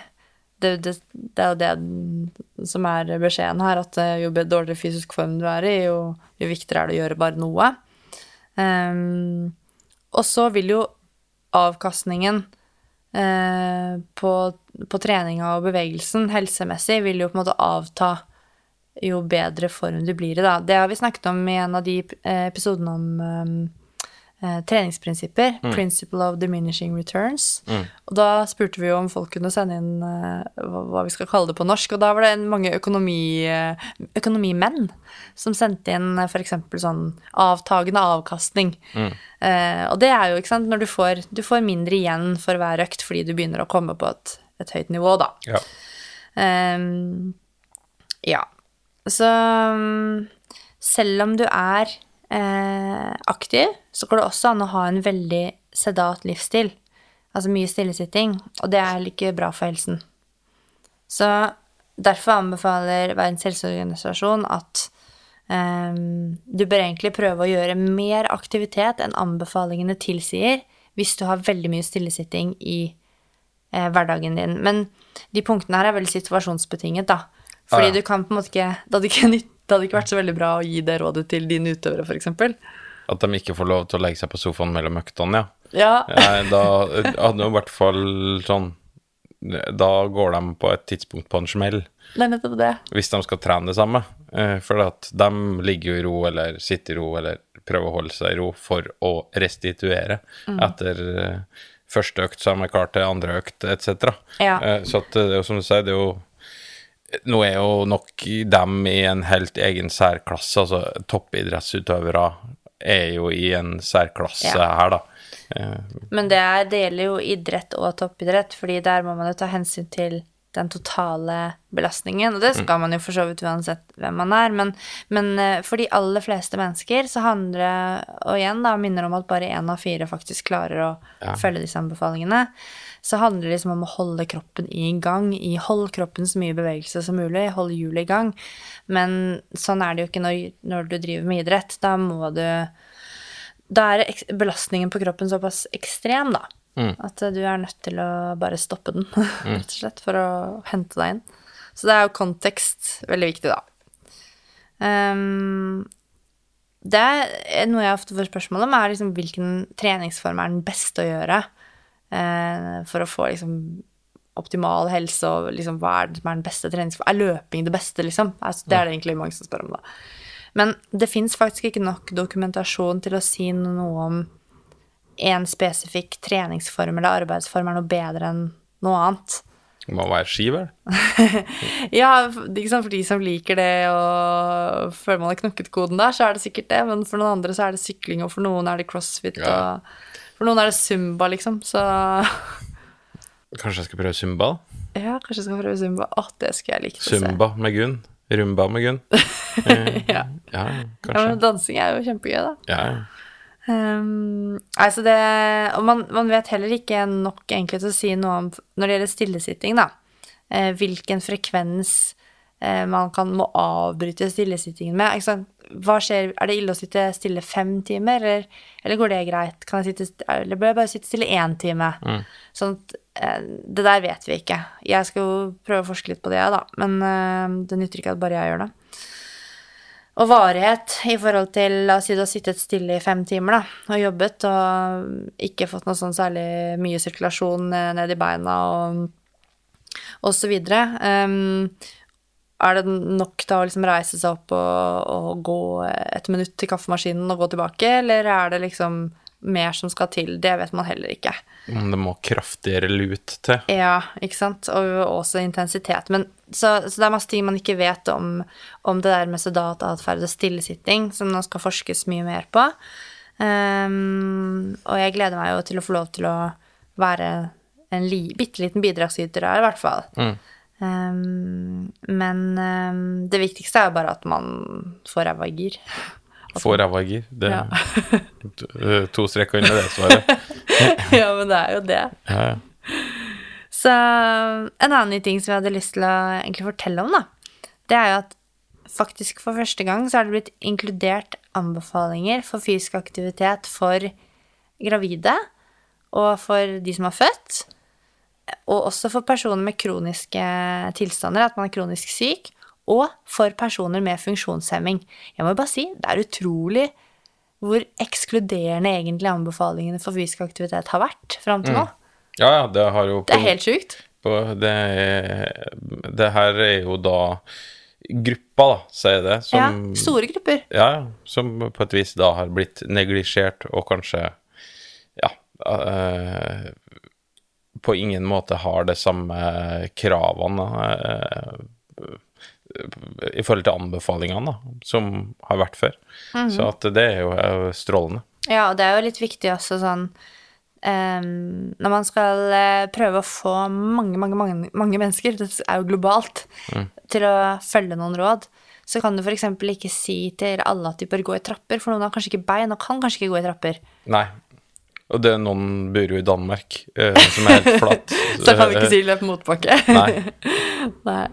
[SPEAKER 3] Det, det, det er jo det som er beskjeden her, at eh, jo dårligere fysisk form du er i, jo, jo viktigere er det å gjøre bare noe. Um, og så vil jo avkastningen uh, på, på treninga og bevegelsen helsemessig vil jo på en måte avta jo bedre form du blir i, da. Det har vi snakket om i en av de eh, episodene om um, eh, treningsprinsipper. Principle of diminishing returns. Og da spurte vi jo om folk kunne sende inn eh, hva, hva vi skal kalle det på norsk. Og da var det en, mange økonomi, eh, økonomimenn som sendte inn eh, eksempel sånn avtagende avkastning. Eh, og det er jo, ikke sant, når du får, du får mindre igjen for hver økt fordi du begynner å komme på et, et høyt nivå, da.
[SPEAKER 1] Ja.
[SPEAKER 3] Um, ja. Så mm, selv om du er aktiv, så går det også an å ha en veldig sedat livsstil. Altså mye stillesitting, og det er ikke bra for helsen. Så derfor anbefaler Verdens helseorganisasjon at ehm, du bør egentlig prøve å gjøre mer aktivitet enn anbefalingene tilsier hvis du har veldig mye stillesitting i eh, hverdagen din. Men de punktene her er veldig situasjonsbetinget, da. Fordi
[SPEAKER 1] Ah, ja.
[SPEAKER 3] du kan på en måte ikke Det hadde ikke, nytt, det hadde ikke vært så veldig bra å gi det rådet til dine utøvere, f.eks.
[SPEAKER 1] At de ikke får lov til å legge seg på sofaen mellom øktene, ja.
[SPEAKER 3] Ja.
[SPEAKER 1] Da hadde jo i hvert fall sånn da går de på et tidspunkt på en smell,
[SPEAKER 3] er nettopp det.
[SPEAKER 1] hvis de skal trene det samme. Eh, For at de ligger jo i ro, eller sitter i ro, eller prøver å holde seg i ro for å restituere etter eh, første økt, så er de klar til andre økt, etc.
[SPEAKER 3] Ja.
[SPEAKER 1] Eh, Så at det er jo som du sier, det er jo nå er jo nok dem i en helt egen særklasse, altså toppidrettsutøvere er jo i en særklasse
[SPEAKER 3] Ja.
[SPEAKER 1] her, da.
[SPEAKER 3] Men det, er, det gjelder jo idrett og toppidrett, fordi der må man jo ta hensyn til den totale belastningen, og det skal man jo for så vidt uansett hvem man er, men, men eh, for de aller fleste mennesker så handler det, og igjen da, minner om at bare én av fire faktisk klarer å
[SPEAKER 1] Ja.
[SPEAKER 3] følge disse anbefalingene, så handler det liksom om å holde kroppen i gang, i hold kroppen så mye bevegelse som mulig, hold hjulet i gang, men sånn er det jo ikke når, når du driver med idrett, da må du da er belastningen på kroppen såpass ekstrem, da, at eh, du er nødt til å bare stoppe den, *laughs* rett og slett, for å hente deg inn. Så det er jo kontekst veldig viktig, da. Um, det er noe jeg ofte får spørsmål om, er liksom hvilken treningsform er den beste å gjøre eh, for å få liksom optimal helse, og liksom hva er det som er den beste treningsformen? Er løping det beste, liksom? Altså, det er det egentlig mange som spør om, da. Men det fins faktisk ikke nok dokumentasjon til å si noe om en spesifikk treningsform eller arbeidsform er noe bedre enn noe annet.
[SPEAKER 1] det må være ski, vel? *laughs*
[SPEAKER 3] Ja, for- for de som liker det og føler man har knukket koden der, så er det sikkert det, men for noen andre så er det sykling, og for noen er det crossfit,
[SPEAKER 1] Ja.
[SPEAKER 3] og for noen er det zumba, liksom, så *laughs*
[SPEAKER 1] Kanskje jeg skal prøve zumba?
[SPEAKER 3] ja, kanskje jeg skal prøve zumba. Å, det skulle jeg likt å se.
[SPEAKER 1] Zumba med Gunn. Rumba med Gunn. *laughs*
[SPEAKER 3] ja.
[SPEAKER 1] Ja. kanskje.
[SPEAKER 3] ja, men dansing er jo kjempegøy, da.
[SPEAKER 1] Ja, ja.
[SPEAKER 3] Um, altså det, og man, man vet heller ikke nok egentlig til å si noe om når det gjelder stillesitting, da. Eh, hvilken frekvens eh, man kan, må avbryte stillesittingen med. Hva skjer, er det ille å sitte stille fem timer, eller, eller går det greit? Kan jeg sitte, eller bør jeg bare sitte stille én time? Sånn at, eh, det der vet vi ikke. Jeg skal jo prøve å forske litt på det, da, men eh, det nytter ikke at bare jeg gjør det. Og varighet i forhold til La oss si du har sittet stille i fem timer da, og jobbet og ikke fått noe sånn særlig mye sirkulasjon eh, ned i beina og, og så videre. Um, er det nok da å liksom reise seg opp og, og gå et minutt til kaffemaskinen og gå tilbake, eller er det liksom mer som skal til? Det vet man heller ikke.
[SPEAKER 1] Men det må kraftigere lut til.
[SPEAKER 3] Ja, ikke sant? Og også intensitet. Men, så, så det er masse ting man ikke vet om, om det der med sedatatferd og stillesitting, som nå skal forskes mye mer på. Um, og jeg gleder meg jo til å få lov til å være en li, bitte liten bidragsyter her, i hvert fall. Ehm, men um, det viktigste er jo bare at man får ræva i gir.
[SPEAKER 1] Få ræva i gir. Det
[SPEAKER 3] Ja. *laughs*
[SPEAKER 1] to- to streker under det svaret. *laughs*
[SPEAKER 3] ja, men det er jo det.
[SPEAKER 1] Ja, ja.
[SPEAKER 3] Så en annen ting som jeg hadde lyst til å egentlig fortelle om, da, det er jo at faktisk for første gang så er det blitt inkludert anbefalinger for fysisk aktivitet for gravide og for de som har født, og også for personer med kroniske tilstander, at man er kronisk syk, og for personer med funksjonshemming. Jeg må bare si, det er utrolig hvor ekskluderende egentlig anbefalingene for fysisk aktivitet har vært fram til nå.
[SPEAKER 1] ja, ja, det har jo
[SPEAKER 3] Det er helt sjukt.
[SPEAKER 1] det, det her er jo da gruppa, da, sier jeg det, som
[SPEAKER 3] Ja, store grupper.
[SPEAKER 1] Ja, som på et vis da har blitt neglisjert, og kanskje ja øh, på ingen måte har det samme kravene eh, i forhold til anbefalingene da, som har vært før. Så at det er jo eh, strålende.
[SPEAKER 3] Ja, og det er jo litt viktig også sånn um, Når man skal eh, prøve å få mange, mange, mange, mange mennesker, det er jo globalt, til å følge noen råd, så kan du f.eks. ikke si til alle at de bør gå i trapper, for noen har kanskje ikke bein og kan kanskje ikke gå i trapper.
[SPEAKER 1] Nei. Og det er noen bor jo i Danmark, uh, som er helt *laughs* flatt.
[SPEAKER 3] Så kan vi ikke si løp motbakke.
[SPEAKER 1] Nei. *laughs*
[SPEAKER 3] Nei.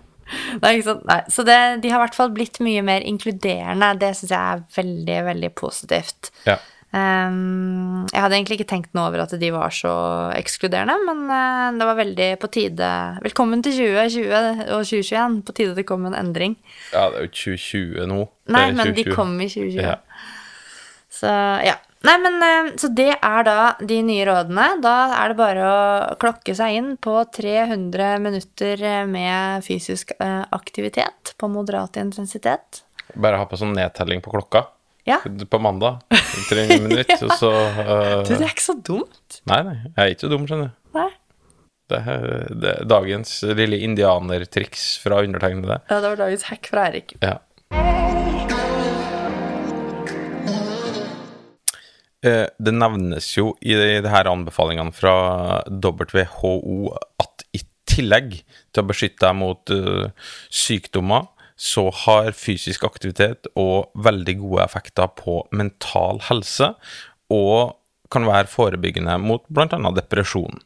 [SPEAKER 3] Nei, ikke sant? Nei. Så det, de har i hvert fall blitt mye mer inkluderende. Det syns jeg er veldig, veldig positivt.
[SPEAKER 1] Ja.
[SPEAKER 3] Um, jeg hadde egentlig ikke tenkt noe over at de var så ekskluderende, men uh, det var veldig på tide Velkommen til 2020 og 2021. På tide det kom en endring.
[SPEAKER 1] ja, det er jo 2020 nå.
[SPEAKER 3] Nei,
[SPEAKER 1] men
[SPEAKER 3] men de kom i 2020.
[SPEAKER 1] Ja.
[SPEAKER 3] Så ja. Nei, men eh, Så det er da de nye rådene. Da er det bare å klokke seg inn på 300 minutter med fysisk eh, aktivitet på moderat intensitet.
[SPEAKER 1] Bare ha på sånn nedtelling på klokka
[SPEAKER 3] Ja.
[SPEAKER 1] på mandag. 300 *laughs* minutter, og så uh...
[SPEAKER 3] Du, det er ikke så dumt.
[SPEAKER 1] Nei, nei, jeg er ikke så dum, skjønner du.
[SPEAKER 3] Nei.
[SPEAKER 1] Det er, det er dagens lille indianertriks fra undertegnede.
[SPEAKER 3] Ja, det var dagens hack fra Eirik.
[SPEAKER 1] Ja. Det nevnes jo i de de her anbefalingene fra WHO at i tillegg til å beskytte deg mot uh, sykdommer, så har fysisk aktivitet og veldig gode effekter på mental helse, og kan være forebyggende mot bl.a. depresjon.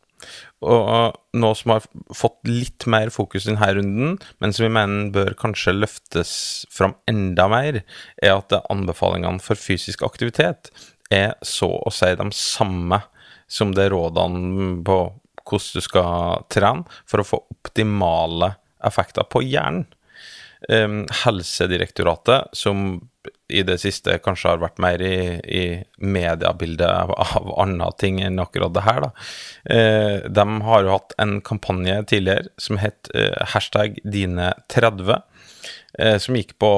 [SPEAKER 1] Og noe som har fått litt mer fokus denne runden, men som vi mener bør kanskje løftes fram enda mer, er at anbefalingene for fysisk aktivitet er så å si de samme som det rådene på hvordan du skal trene for å få optimale effekter på hjernen. Um, Helsedirektoratet, som i det siste kanskje har vært mer i, i mediebildet av, av andre ting enn akkurat det her, da. Uh, de har jo hatt en kampanje tidligere som het uh, hashtag dine30, eh, som gikk på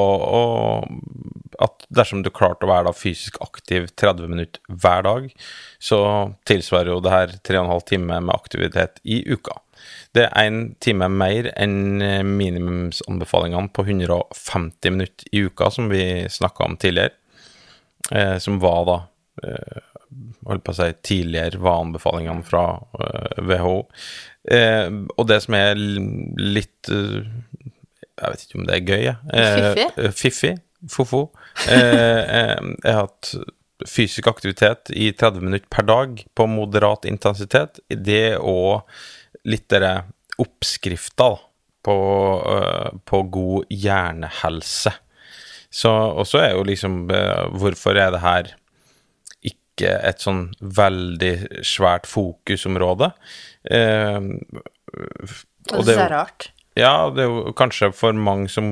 [SPEAKER 1] at dersom du klarte å være fysisk aktiv 30 minutter hver dag, så tilsvarer jo det her 3,5 timer med aktivitet i uka. Det er én time mer enn eh, minimumsanbefalingene på 150 minutter i uka, som vi snakka om tidligere. Eh, som var da eh, holdt på å si tidligere var anbefalingene fra eh, WHO. Eh, og det som er litt eh, Jeg vet ikke om det er gøy, jeg. Eh,
[SPEAKER 3] Fiffig?
[SPEAKER 1] eh. Fofo. Eh, eh, har hatt fysisk aktivitet i 30 minutter per dag på moderat intensitet, det og litt dere oppskrifter på, øh, på god hjernehelse. Så, og så er jo liksom Hvorfor er det her ikke et sånn veldig svært fokusområde? Eh,
[SPEAKER 3] Og det er rart.
[SPEAKER 1] Ja, det er jo kanskje for mange som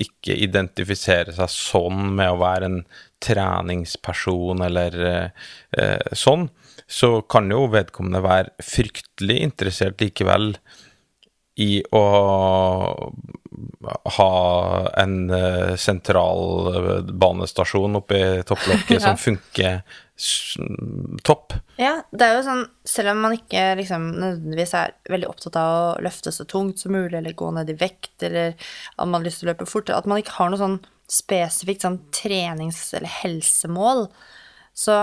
[SPEAKER 1] ikke identifiserer seg sånn med å være en treningsperson eller eh, eh, sånn, så kan jo vedkommende være fryktelig interessert likevel i å ha en sentralbanestasjon sentral i banestasjon oppi topplokket *laughs*
[SPEAKER 3] Ja.
[SPEAKER 1] som funker topp.
[SPEAKER 3] Ja, det er jo sånn, selv om man ikke liksom nødvendigvis er veldig opptatt av å løfte så tungt som mulig, eller gå ned i vekt, eller at man har lyst til å løpe fort, at man ikke har noe sånn spesifikt sånn trenings- eller helsemål, så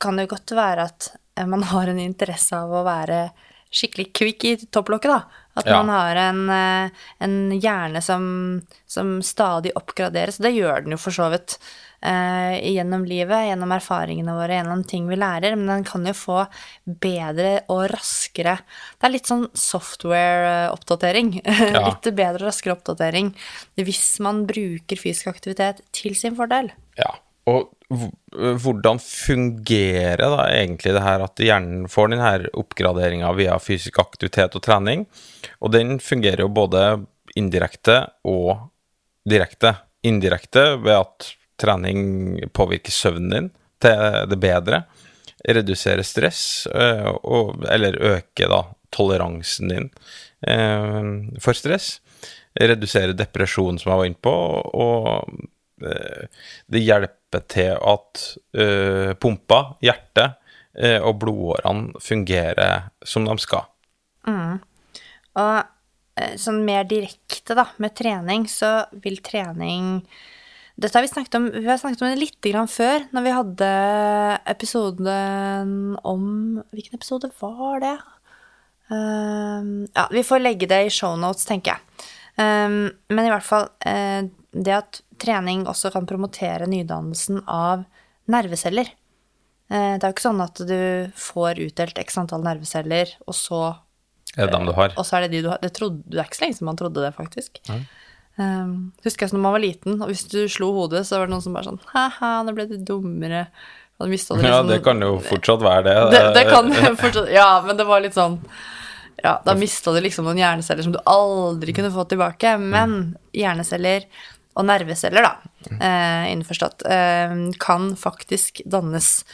[SPEAKER 3] kan det jo godt være at eh, man har en interesse av å være skikkelig kvikk i topplokket, da. At
[SPEAKER 1] Ja.
[SPEAKER 3] man har en, eh, en hjerne som, som stadig oppgraderes. Det gjør den jo for så vidt eh, gjennom livet, gjennom erfaringene våre, gjennom ting vi lærer, men den kan jo få bedre og raskere Det er litt sånn software-oppdatering.
[SPEAKER 1] Ja. *laughs*
[SPEAKER 3] litt bedre og raskere oppdatering hvis man bruker fysisk aktivitet til sin fordel.
[SPEAKER 1] Ja, og hvordan fungerer da egentlig det her at hjernen får denne oppgraderinga via fysisk aktivitet og trening? Og den fungerer jo både indirekte og direkte. Indirekte ved at trening påvirker søvnen din til det bedre, reduserer stress, øh, og, eller øker da toleransen din øh, for stress, reduserer depresjon, som jeg var inne på, og eh, det hjelper til at uh, pumpa, hjertet uh, og blodårene fungerer som de skal.
[SPEAKER 3] Og eh, sånn mer direkte, da, med trening, så vil trening Dette har vi snakket om Vi har snakket om det litt før, når vi hadde episoden om Hvilken episode var det? Um, ja, vi får legge det i shownotes, tenker jeg. Um, men i hvert fall eh, det at trening også kan promotere nydannelsen av nerveceller. Eh, det er jo ikke sånn at du får utdelt x antall nerveceller, og så
[SPEAKER 1] Er det dem du har?
[SPEAKER 3] og så er det de du har. Det, trodde, det er ikke så lenge siden man trodde det, faktisk. Um, husker jeg sånn når man var liten, og hvis du slo hodet, så var det noen som bare sånn Ha-ha, nå ble du dummere. Det du
[SPEAKER 1] Ja,
[SPEAKER 3] liksom-
[SPEAKER 1] det kan jo fortsatt være det.
[SPEAKER 3] det, det *laughs* kan *laughs* fortsatt Ja, men det var litt sånn Ja, da mista du liksom noen hjerneceller som du aldri kunne få tilbake. Men hjerneceller og nerveceller, da, eh, innforstått, eh, kan faktisk dannes.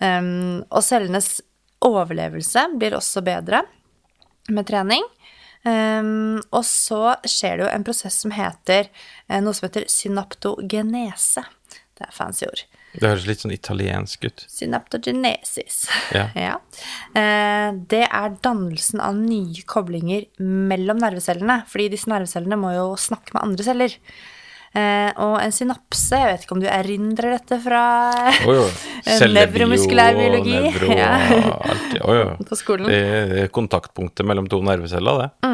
[SPEAKER 3] Um, og cellenes overlevelse blir også bedre med trening. Um, og så skjer det jo en prosess som heter eh, noe som heter synaptogenese. Det er fancy ord.
[SPEAKER 1] Det høres litt sånn italiensk ut.
[SPEAKER 3] Synaptogenesis.
[SPEAKER 1] Ja. *laughs*
[SPEAKER 3] Eh, det er dannelsen av nye koblinger mellom nervecellene. Fordi disse nervecellene må jo snakke med andre celler. Eh, og en synapse, jeg vet ikke om du erindrer dette fra
[SPEAKER 1] oi. *laughs*
[SPEAKER 3] Eh, nevromuskulær biologi.
[SPEAKER 1] Nevro *laughs*
[SPEAKER 3] Ja.
[SPEAKER 1] alt. Oi.
[SPEAKER 3] På skolen.
[SPEAKER 1] Det er kontaktpunktet mellom to nerveceller, det.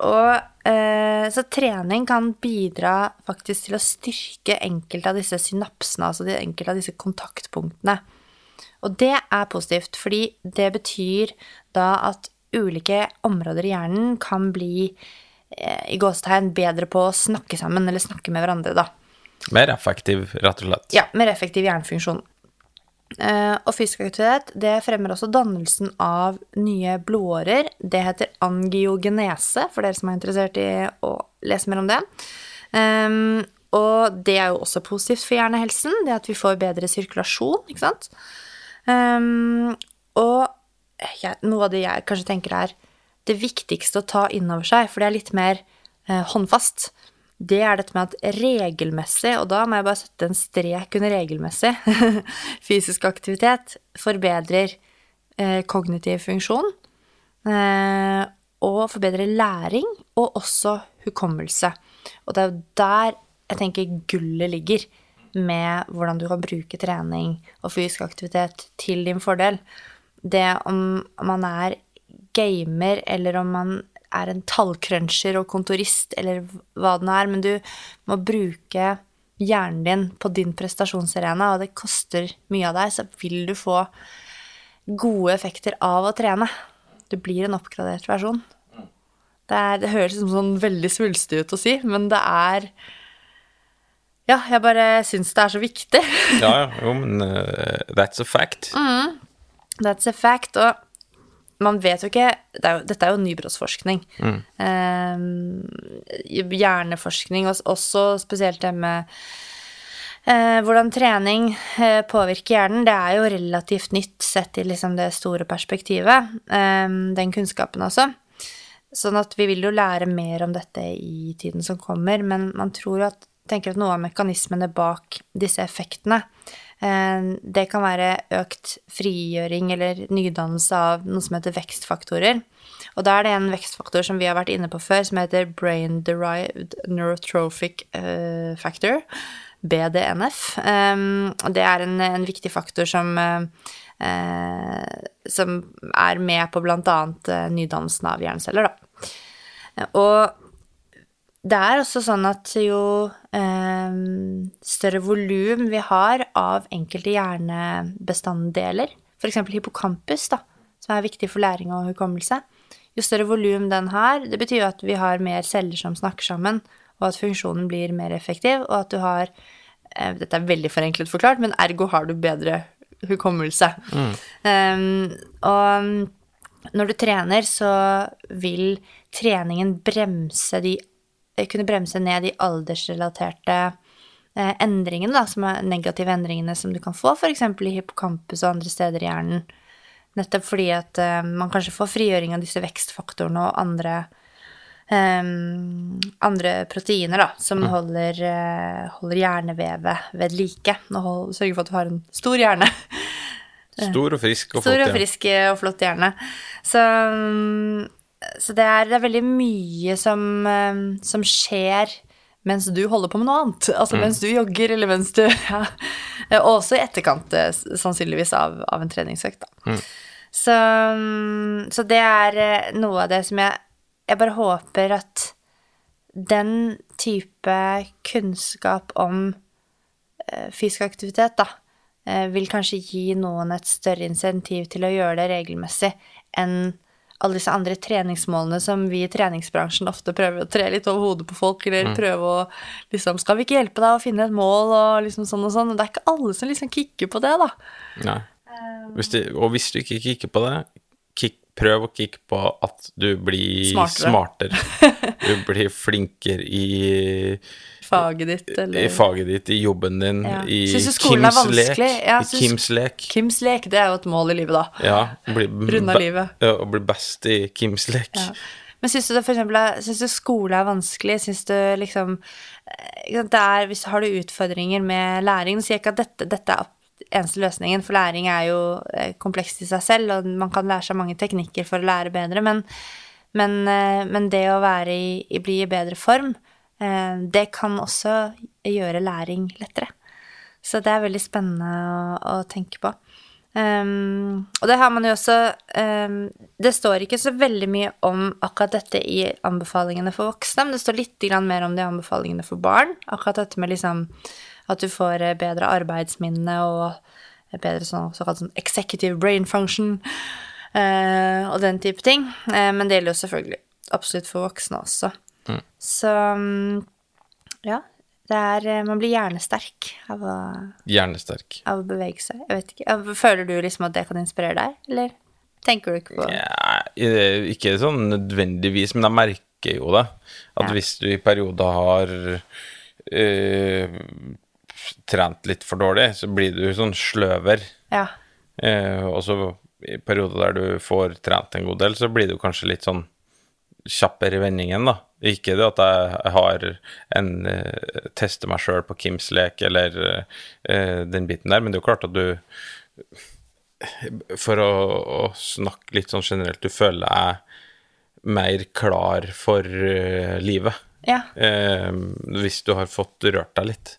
[SPEAKER 3] Og eh, så trening kan bidra faktisk til å styrke enkelte av disse synapsene, altså de enkelte av disse kontaktpunktene. Og det er positivt, fordi det betyr da at ulike områder i hjernen kan bli i gåstegn bedre på å snakke sammen, eller snakke med hverandre, da.
[SPEAKER 1] Mer effektiv, rett og slett.
[SPEAKER 3] Ja, mer effektiv hjernefunksjon. Eh, og fysisk aktivitet det fremmer også dannelsen av nye blodårer. Det heter angiogenese, for dere som er interessert i å lese mer om det. Ehm, og det er jo også positivt for hjernehelsen, det at vi får bedre sirkulasjon, ikke sant. Ehm, og noe av det jeg kanskje tenker er det viktigste å ta inn over seg, for det er litt mer eh, håndfast, det er dette med at regelmessig, og da må jeg bare sette en strek under regelmessig, *laughs* fysisk aktivitet forbedrer eh, kognitiv funksjon, eh, og forbedrer læring, og også hukommelse. Og det er jo der jeg tenker gullet ligger, med hvordan du kan bruke trening og fysisk aktivitet til din fordel. Det om man er gamer, eller om man er en tallcruncher og kontorist, eller hva det nå er, men du må bruke hjernen din på din prestasjonsarena, og det koster mye av deg, så vil du få gode effekter av å trene. Du blir en oppgradert versjon. Det, er, det høres sånn veldig svulstig ut å si, men det er Ja, jeg bare syns det er så viktig.
[SPEAKER 1] Ja, ja, jo, men uh, that's a fact.
[SPEAKER 3] That's a fact. Og man vet jo ikke det er jo, Dette er jo nybrottsforskning. Eh, hjerneforskning, og også spesielt det med eh, hvordan trening eh, påvirker hjernen. Det er jo relativt nytt sett i liksom det store perspektivet. Eh, den kunnskapen også. Sånn at vi vil jo lære mer om dette i tiden som kommer, men man tror at, tenker at noe av mekanismene bak disse effektene det kan være økt frigjøring eller nydannelse av noe som heter vekstfaktorer. Og da er det en vekstfaktor som vi har vært inne på før, som heter Brain Derived Neurotrophic eh, Factor, BDNF. Og det er en, viktig faktor som eh, eh, som er med på eh, nydannelsen av hjerneceller, da. Og det er også sånn at jo eh, større volum vi har av enkelte hjernebestanddeler, f.eks. hippocampus, da, som er viktig for læring og hukommelse, jo større volum den har, det betyr jo at vi har mer celler som snakker sammen, og at funksjonen blir mer effektiv, og at du har eh, Dette er veldig forenklet forklart, men ergo har du bedre hukommelse. Um, og når du trener, så vil treningen bremse de kunne bremse ned de aldersrelaterte eh, endringene, da, som er negative endringene som du kan få, f.eks. i hippocampus og andre steder i hjernen. Nettopp fordi at eh, man kanskje får frigjøring av disse vekstfaktorene og andre um, andre proteiner da, som holder, eh, holder hjernevevet ved like. Og hold, sørger for at du har en stor hjerne.
[SPEAKER 1] Stor og frisk og
[SPEAKER 3] Stor
[SPEAKER 1] flott.
[SPEAKER 3] og frisk eh, og flott hjerne. Så, mm, så det, er, det er veldig mye som, eh, som skjer mens du holder på med noe annet. Altså mens du jogger, eller mens du *laughs* ja. Og også i etterkant, eh, sannsynligvis, av, av en treningsøkt, da. Så, mm, så det er eh, noe av det som jeg Jeg bare håper at den type kunnskap om eh, fysisk aktivitet, da, eh, vil kanskje gi noen et større insentiv til å gjøre det regelmessig enn alle disse andre treningsmålene som vi i treningsbransjen ofte prøver å tre litt over hodet på folk, eller prøve å liksom Skal vi ikke hjelpe deg å finne et mål, og liksom sånn og sånn? Og det er ikke alle som liksom kicker på det, da.
[SPEAKER 1] Nei. Hvis du, og hvis du ikke kikker på det, kick, prøv å kikke på at du blir
[SPEAKER 3] Smartere.
[SPEAKER 1] smartere. *laughs* Du blir flinkere i,
[SPEAKER 3] Faget ditt, eller
[SPEAKER 1] i faget ditt, i jobben din,
[SPEAKER 3] Ja.
[SPEAKER 1] i
[SPEAKER 3] Syns du skolen
[SPEAKER 1] Kims lek.
[SPEAKER 3] vanskelig? Ja,
[SPEAKER 1] I Kims lek.
[SPEAKER 3] Kims lek, det er jo et mål i livet, da.
[SPEAKER 1] Ja, bli, *laughs* Runda
[SPEAKER 3] livet.
[SPEAKER 1] Ja, å bli best i Kims lek.
[SPEAKER 3] Ja. Men syns du det for eksempel syns du skole er vanskelig? Syns du liksom eh, er, Hvis har du utfordringer med læring Nå sier jeg ikke at dette, dette er eneste løsningen, for læring er jo eh, komplekst i seg selv, og man kan lære seg mange teknikker for å lære bedre, men, men, eh, men det å være i, i bli i bedre form, det kan også gjøre læring lettere. Så det er veldig spennende å, å tenke på. Um, og det har man jo også um, Det står ikke så veldig mye om akkurat dette i anbefalingene for voksne, men det står litt mer om det i anbefalingene for barn. Akkurat dette med liksom at du får eh, bedre arbeidsminne og bedre sånn, såkalt sånn executive brain function uh, og den type ting. Uh, men det gjelder jo selvfølgelig absolutt for voksne også. Så um, ja. Er, eh, man blir hjernesterk av å,
[SPEAKER 1] Hjernesterk.
[SPEAKER 3] av å bevege seg. Jeg vet ikke. Føler du liksom at det kan inspirere deg, eller tenker du ikke på
[SPEAKER 1] Ja, eh, ikke sånn nødvendigvis, men jeg merker jo det. At
[SPEAKER 3] Ja.
[SPEAKER 1] hvis du i perioder har øh, trent litt for dårlig, så blir du sånn sløver.
[SPEAKER 3] Ja.
[SPEAKER 1] Eh, og så i perioder der du får trent en god del, så blir du kanskje litt sånn kjappere i vendingen, da. Ikke det at jeg har en uh, tester meg sjøl på Kims lek eller uh, den biten der, men det er jo klart at du For å, å snakke litt sånn generelt, du føler deg mer klar for uh, livet.
[SPEAKER 3] ja.
[SPEAKER 1] Hvis du har fått rørt deg litt.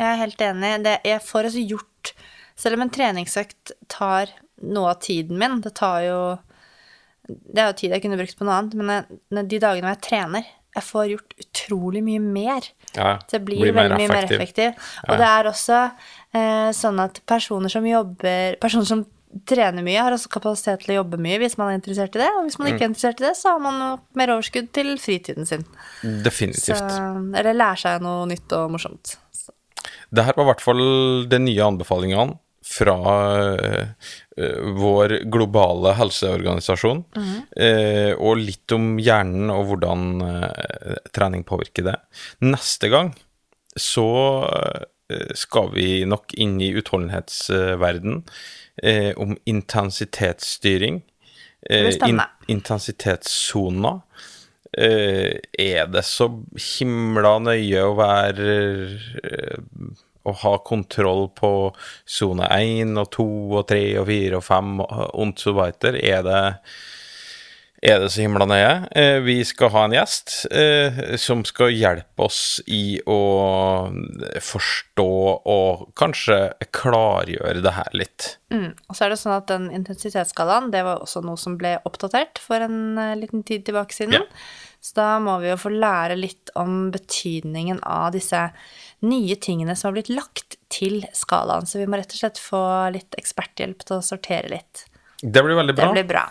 [SPEAKER 3] Jeg er helt enig. Det, jeg får altså gjort Selv om en treningsøkt tar noe av tiden min Det tar jo Det er jo tid jeg kunne brukt på noe annet, men jeg, de dagene hvor jeg trener Jeg får gjort utrolig mye mer.
[SPEAKER 1] Ja,
[SPEAKER 3] Så jeg blir,
[SPEAKER 1] blir
[SPEAKER 3] veldig mye mer
[SPEAKER 1] effektiv.
[SPEAKER 3] Og
[SPEAKER 1] Ja.
[SPEAKER 3] det er også eh, sånn at personer som jobber Personer som trener mye, har også kapasitet til å jobbe mye hvis man er interessert i det. Og hvis man
[SPEAKER 1] Mm.
[SPEAKER 3] ikke er interessert i det, så har man mer overskudd til fritiden sin. Så,
[SPEAKER 1] Definitivt.
[SPEAKER 3] eller lærer seg noe nytt og morsomt. Så.
[SPEAKER 1] Det her var i hvert fall de nye anbefalingene fra eh, vår globale helseorganisasjon. eh, og litt om hjernen og hvordan eh, trening påvirker det. Neste gang så skal vi nok inn i utholdenhetsverden eh, om intensitetsstyring. Eh,
[SPEAKER 3] in
[SPEAKER 1] intensitetssoner. Eh, er det så himla nøye å være Å ha kontroll på sone 1 og 2 og 3 og 4 og 5 og så weiter? Er det er det så himla nøye? Eh, vi skal ha en gjest eh, som skal hjelpe oss i å forstå og kanskje klargjøre det her litt.
[SPEAKER 3] Mm. Og så er det sånn at den intensitetsskalaen, det var også noe som ble oppdatert for en uh, liten tid tilbake siden.
[SPEAKER 1] Ja.
[SPEAKER 3] Så da må vi jo få lære litt om betydningen av disse nye tingene som har blitt lagt til skalaen. Så vi må rett og slett få litt eksperthjelp til å sortere litt.
[SPEAKER 1] Det blir veldig bra.
[SPEAKER 3] Det blir bra.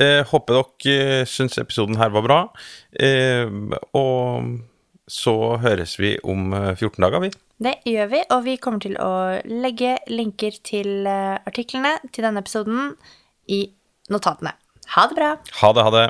[SPEAKER 1] Eh, håper dere eh, syns episoden her var bra. Eh, og så høres vi om eh, 14 dager, vi.
[SPEAKER 3] Det gjør vi, og vi kommer til å legge linker til eh, artiklene til denne episoden i notatene. Ha det bra!
[SPEAKER 1] Ha det, ha det.